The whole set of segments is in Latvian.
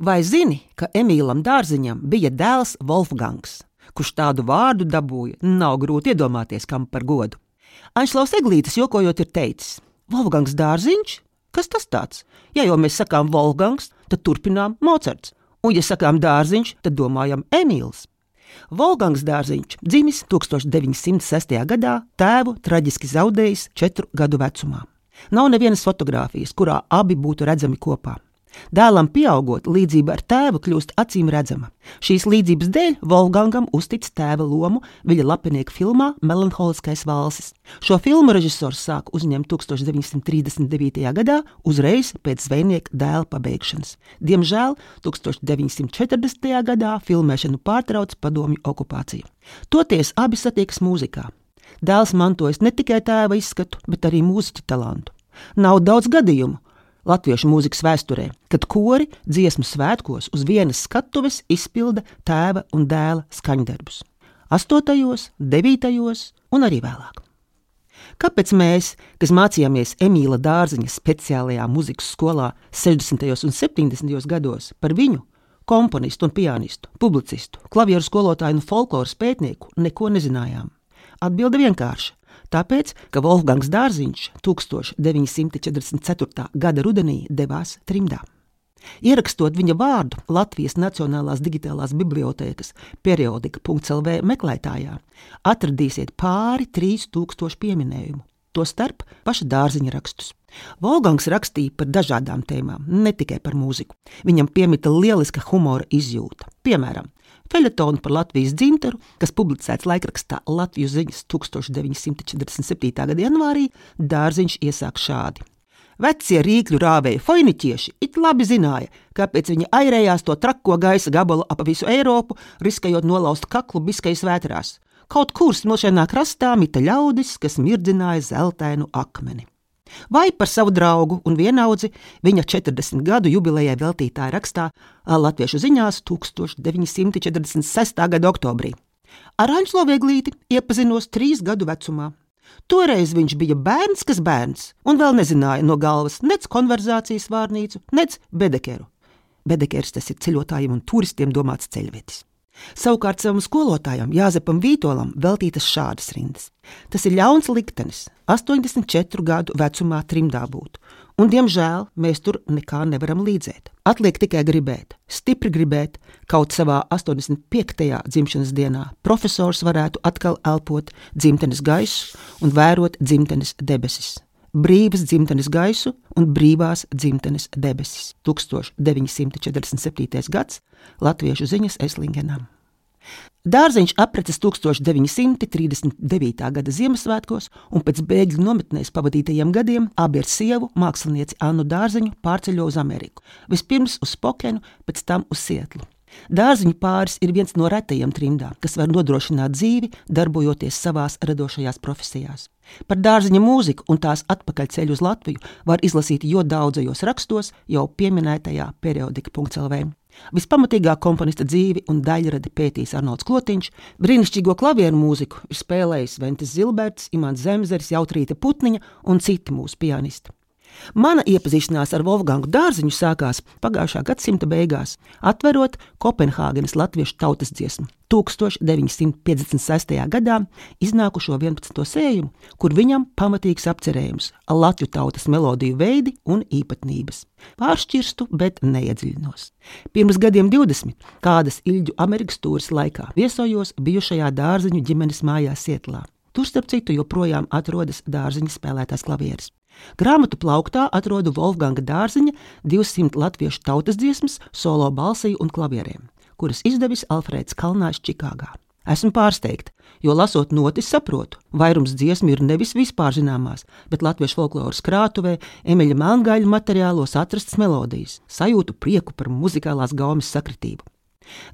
Vai zini, ka Emīlam Dārziņam bija dēls Wolfgangs, kurš tādu vārdu dabūja? Nav grūti iedomāties, kam par godu. Anšlaus Eglītis jokojot ir teicis: Wolfgangs Dārziņš? Kas tas tāds? Ja jau mēs sakām Wolfgangs, tad turpinām Mocards, un ja sakām Dārziņš, tad domājam Emīls. Volgangs Dārziņš dzimis 1906. gadā, tēvu traģiski zaudējis četru gadu vecumā. Nav nevienas fotogrāfijas, kurā abi būtu redzami kopā. Dēlam pieaugot, līdzība ar tēvu kļūst acīm redzama. Šīs līdzības dēļ Volgangam uztic tēva lomu viņa lapinieka filmā Melanholiskais valsis. Šo filmu režisors sāka uzņemt 1939. gadā, uzreiz pēc zvejnieka dēla pabeigšanas. Diemžēl 1940. gadā filmēšanu pārtrauca padomju okupācija. Toties abi satiekas mūzikā. Dēls mantojas ne tikai tēva izskatu, bet arī mūziķa talantu. Nav daudz gadījumu, latviešu mūzikas vēsturē, kad kori dziesmu svētkos uz vienas skatuves izpilda tēva un dēla skaņdarbus. 8., 9. un arī vēlāk. Kāpēc mēs, kas mācījāmies Emīla Dārziņa speciālajā muzikas skolā 60. un 70. gados, par viņu, komponistu un pianistu, publicistu, klavieru skolotāju un folkloras pētnieku, neko nezinājām? Atbilde vienkārša tāpēc, ka Wolfgangs Dārziņš 1944. gada rudenī devās trimdā. Ierakstot viņa vārdu Latvijas Nacionālās digitālās bibliotēkas periodika.CLV meklētājā, atradīsiet pāri 3000 pieminējumu, tostarp paša dārziņa rakstus. Volgangs rakstīja par dažādām tēmām, ne tikai par mūziku. Viņam piemita lieliska humora izjūta. Piemēram, Feļetonu par Latvijas dzimteru, kas publicēts laikrakstā Latvijas ziņas 1947. gada janvārī, dārziņš iesāk šādi. Vecie rīkļu rāvēja foiniķieši it labi zināja, kāpēc viņi airējās to trako gaisa gabalu ap visu Eiropu, riskējot nolauzt kaklu biskajas vētrās. Kaut kur smilšainā krastā mita ļaudis, kas mirdzināja zeltainu akmeni vai par savu draugu un vienaudzi viņa 40 gadu jubilejai veltītā rakstā Latviešu ziņās 1946. gada oktobrī. Ar Anšlo Vieglīti iepazinos trīs gadu vecumā. Toreiz viņš bija bērns, kas bērns, un vēl nezināja no galvas nec konverzācijas vārnīcu, nec bedekeru. Bedekers tas ir ceļotājiem un turistiem domāts ceļvedis. Savukārt savam skolotājam Jāzepam Vītolam veltītas šādas rindas. Tas ir ļauns liktenis, 84 gadu vecumā trimdā būt, un, diemžēl, mēs tur nekā nevaram līdzēt. Atliek tikai gribēt, stipri gribēt, kaut savā 85. dzimšanas dienā profesors varētu atkal elpot dzimtenes gaisu un vērot dzimtenes debesis brīvas dzimtenes gaisu un brīvās dzimtenes debesis. 1947. gads Latviešu ziņas Eslingenam. Dārziņš apreces 1939. gada Ziemassvētkos, un pēc bēgļu nometnēs pavadītajiem gadiem abi ar sievu, mākslinieci Annu Dārziņu, pārceļo uz Ameriku. Vispirms uz Spokenu, pēc tam uz Sietlu. Dārziņu pāris ir viens no retajiem trimdām, kas var nodrošināt dzīvi, darbojoties savās radošajās profesijās. Par dārziņa mūziku un tās atpakaļceļu uz Latviju var izlasīt jo daudzajos rakstos, jau pieminētajā periodika.lv. Vispamatīgāk komponista dzīvi un daļradi pētījis Arnolds Klotiņš, brīnišķīgo klavieru mūziku ir spēlējis Ventis Zilberts, Imants Zemzeris, Jautrīta Putniņa un citi mūsu pianisti. Mana iepazīšanās ar Wolfgangu dārziņu sākās pagājušā gadsimta beigās, atverot Kopenhāgenes latviešu tautas dziesmu 1956. gadā iznākušo 11. sējumu, kur viņam pamatīgs apcerējums - latviešu tautas melodiju veidi un īpatnības. Pāršķirstu, bet neiedziļinos. Pirms gadiem 20, kādas Ilģu Amerikas tūres laikā, viesojos bijušajā dārziņu ģimenes mājās Sietlā. Tur, starp citu, joprojām atrodas dārziņa spēlētās klavieres. Grāmatu plauktā atrodu Wolfganga dārziņa 200 latviešu tautas dziesmas, solo balsī un klavierēm, kuras izdevis Alfrēds Kalnājs Čikāgā. Esmu pārsteigta, jo lasot notis saprotu, vairums dziesmu ir nevis vispār zināmās, bet latviešu folkloras krātuvē, Emeļa Melngaļa materiālos atrastas melodijas, sajūtu prieku par muzikālās gaumes sakritību.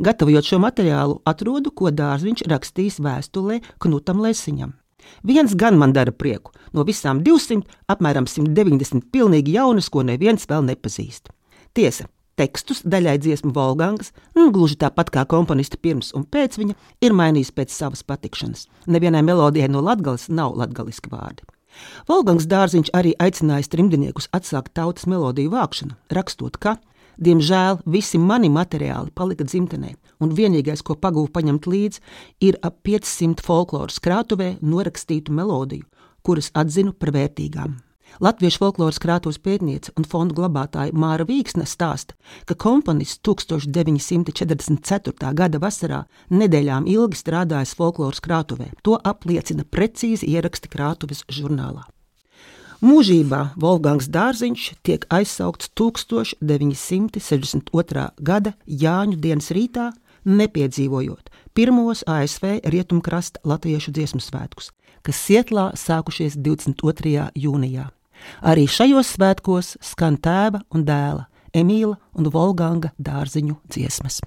Gatavojot šo materiālu, atrodu, ko dārziņš rakstījis vēstulē Knutam Lesiņam. Viens gan man dara prieku. No visām 200, apmēram 190 pilnīgi jaunas, ko neviens vēl nepazīst. Tiesa, tekstus daļai dziesmu Volgangas, nu, gluži tāpat kā komponisti pirms un pēc viņa, ir mainījis pēc savas patikšanas. Nevienai melodijai no latgales nav latgaliski vārdi. Volgangs dārziņš arī aicinājis trimdniekus atsākt tautas melodiju vākšanu, rakstot, ka Diemžēl visi mani materiāli palika dzimtenē, un vienīgais, ko pagūvu paņemt līdzi, ir ap 500 folkloras krātuvē norakstītu melodiju, kuras atzinu par vērtīgām. Latviešu folkloras krātuves pētniece un fondu glabātāja Māra Vīksne stāsta, ka komponists 1944. gada vasarā nedēļām ilgi strādājis folkloras krātuvē. To apliecina precīzi ieraksti krātuves žurnālā. Mūžībā Volgangs Dārziņš tiek aizsaukts 1962. gada Jāņu dienas rītā, nepiedzīvojot pirmos ASV rietumkrasta latviešu dziesmu svētkus, kas Sietlā sākušies 22. jūnijā. Arī šajos svētkos skan tēva un dēla, Emīla un Volganga dārziņu dziesmas.